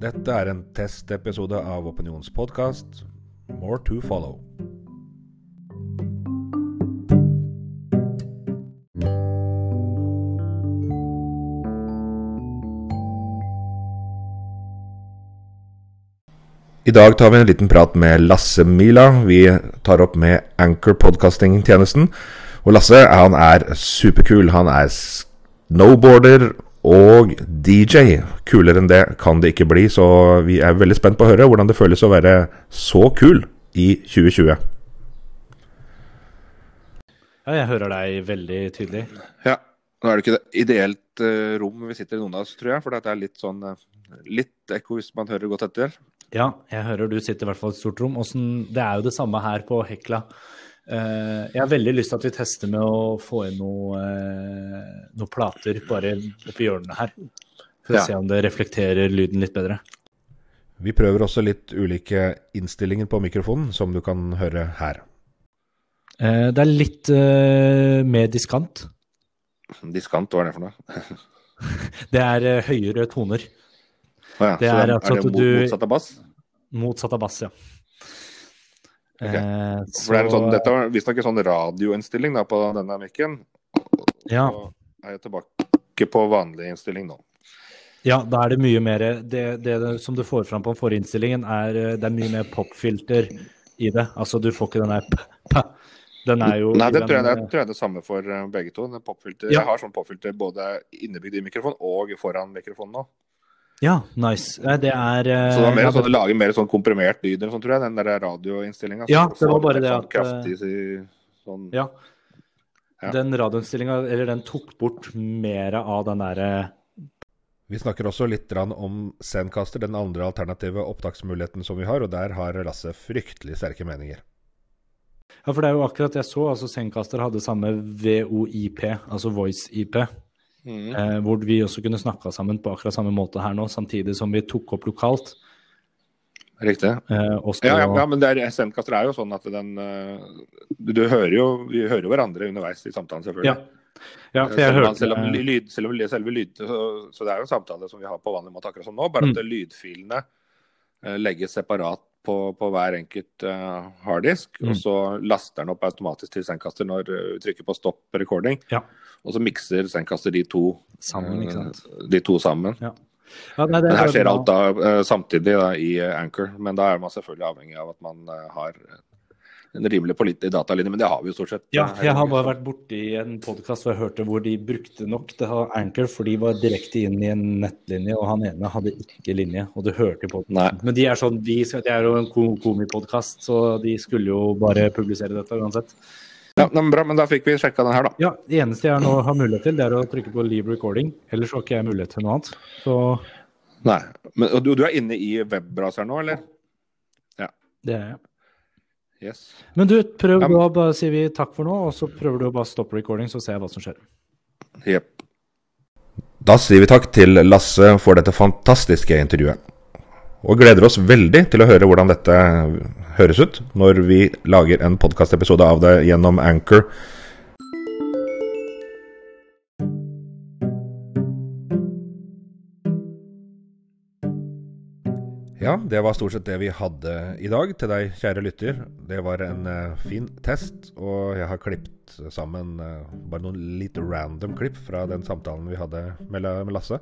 Dette er en testepisode av Opinionspodkast. More to follow. I dag tar vi en liten prat med Lasse Mila. Vi tar opp med Anchor podcasting-tjenesten. Og Lasse han er superkul. Han er snowboarder og DJ. Kulere enn det kan det ikke bli, så vi er veldig spent på å høre hvordan det føles å være så kul i 2020. Ja, jeg hører deg veldig tydelig. Ja. Nå er det ikke det ideelt uh, rom vi sitter i noen av oss, tror jeg. For det er litt sånn uh, litt ekko hvis man hører godt etter. Ja, jeg hører du sitter i hvert fall i et stort rom. Også, det er jo det samme her på Hekla. Uh, jeg har veldig lyst til at vi tester med å få inn noen noe plater bare oppi hjørnene her. For ja. å se om det reflekterer lyden litt bedre. Vi prøver også litt ulike innstillinger på mikrofonen, som du kan høre her. det er litt mer diskant. Diskant, hva er det for noe? det er uh, høyere toner. Oh, ja. Det er, altså er det du, motsatt av bass? Motsatt av bass, ja. Okay. Eh, så... For det sånn, dette var visstnok en sånn radioinnstilling da, på denne mikken. Ja. Så er jeg tilbake på vanlig innstilling nå. Ja, da er det mye mer Det, det som du får fram på den forrige innstillingen, er eh, det er mye mer popfilter i det. Altså, du får ikke den der den er jo Nei, det tror, jeg, jeg tror jeg er det samme for eh, begge to. Ja. Jeg har sånn popfilter både innebygd i mikrofon og foran mikrofonen nå. Ja, nice. Det er Så det var mer sånn, det lager mer sånn komprimert lyd sånn, tror jeg, den der radioinnstillinga. Ja, det var bare det sånn at kraftig, sånn, ja. ja. Den radioinnstillinga, eller den tok bort mer av den derre vi snakker også litt om Zencaster, den andre alternative opptaksmuligheten som vi har, og der har Lasse fryktelig sterke meninger. Ja, for det er jo akkurat jeg så. altså Zencaster hadde samme VOIP, altså Voice-IP. Mm. Eh, hvor vi også kunne snakka sammen på akkurat samme måte her nå, samtidig som vi tok opp lokalt. Riktig. Eh, ja, ja, ja, men Sendkaster er jo sånn at den uh, du, du, hører jo Vi hører jo hverandre underveis i samtalen, selvfølgelig. Ja. ja jeg selv, hørte... selv, om lyd, selv om selve lyd, så, så, det er jo en samtale som vi har på vanlig måte akkurat som nå, bare at mm. lydfilene legges separat på, på hver enkelt uh, harddisk. Mm. Og så laster den opp automatisk til Sendkaster når du vi trykker på stopp recording. Ja. Og så mikser Sendkaster de to sammen. Uh, de to sammen. Ja. Ja, nei, men her skjer alt da samtidig da, i Anchor, men da er man selvfølgelig avhengig av at man har en rimelig pålitelig datalinje, men det har vi jo stort sett. Ja, jeg har bare vært borti en podkast hvor jeg hørte hvor de brukte nok det har Anchor, for de var direkte inn i en nettlinje, og han ene hadde ikke linje, og du hørte på den. Men de er sånn, de, det er jo en komipodkast, så de skulle jo bare publisere dette uansett. Ja, men Bra, men da fikk vi sjekka den her, da. Ja, Det eneste jeg nå har mulighet til, det er å trykke på leave recording. Ellers har ikke jeg mulighet til noe annet. Så Nei. Men du, du er inne i webbraseren nå, eller? Ja. Det er jeg. Yes. Men du, prøv um, da, sier vi takk for nå, og så prøver du å bare stoppe recording, så ser jeg hva som skjer. Yep. Da sier vi takk til Lasse for dette fantastiske intervjuet. Og gleder oss veldig til å høre hvordan dette høres ut når vi lager en podkastepisode av det gjennom Anchor Ja, det var stort sett det vi hadde i dag til deg, kjære lytter. Det var en uh, fin test, og jeg har klippet sammen uh, bare noen litt random klipp fra den samtalen vi hadde med, med, Lasse.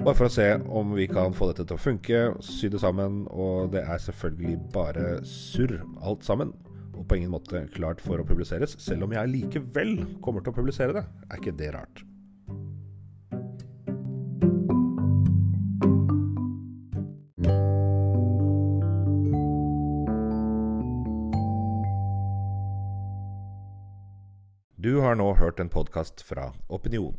Bare for å se om vi kan få dette til å funke, sy det sammen. Og det er selvfølgelig bare surr, alt sammen. Og på ingen måte klart for å publiseres, selv om jeg likevel kommer til å publisere det. Er ikke det rart? Du har nå hørt en podkast fra Opinion.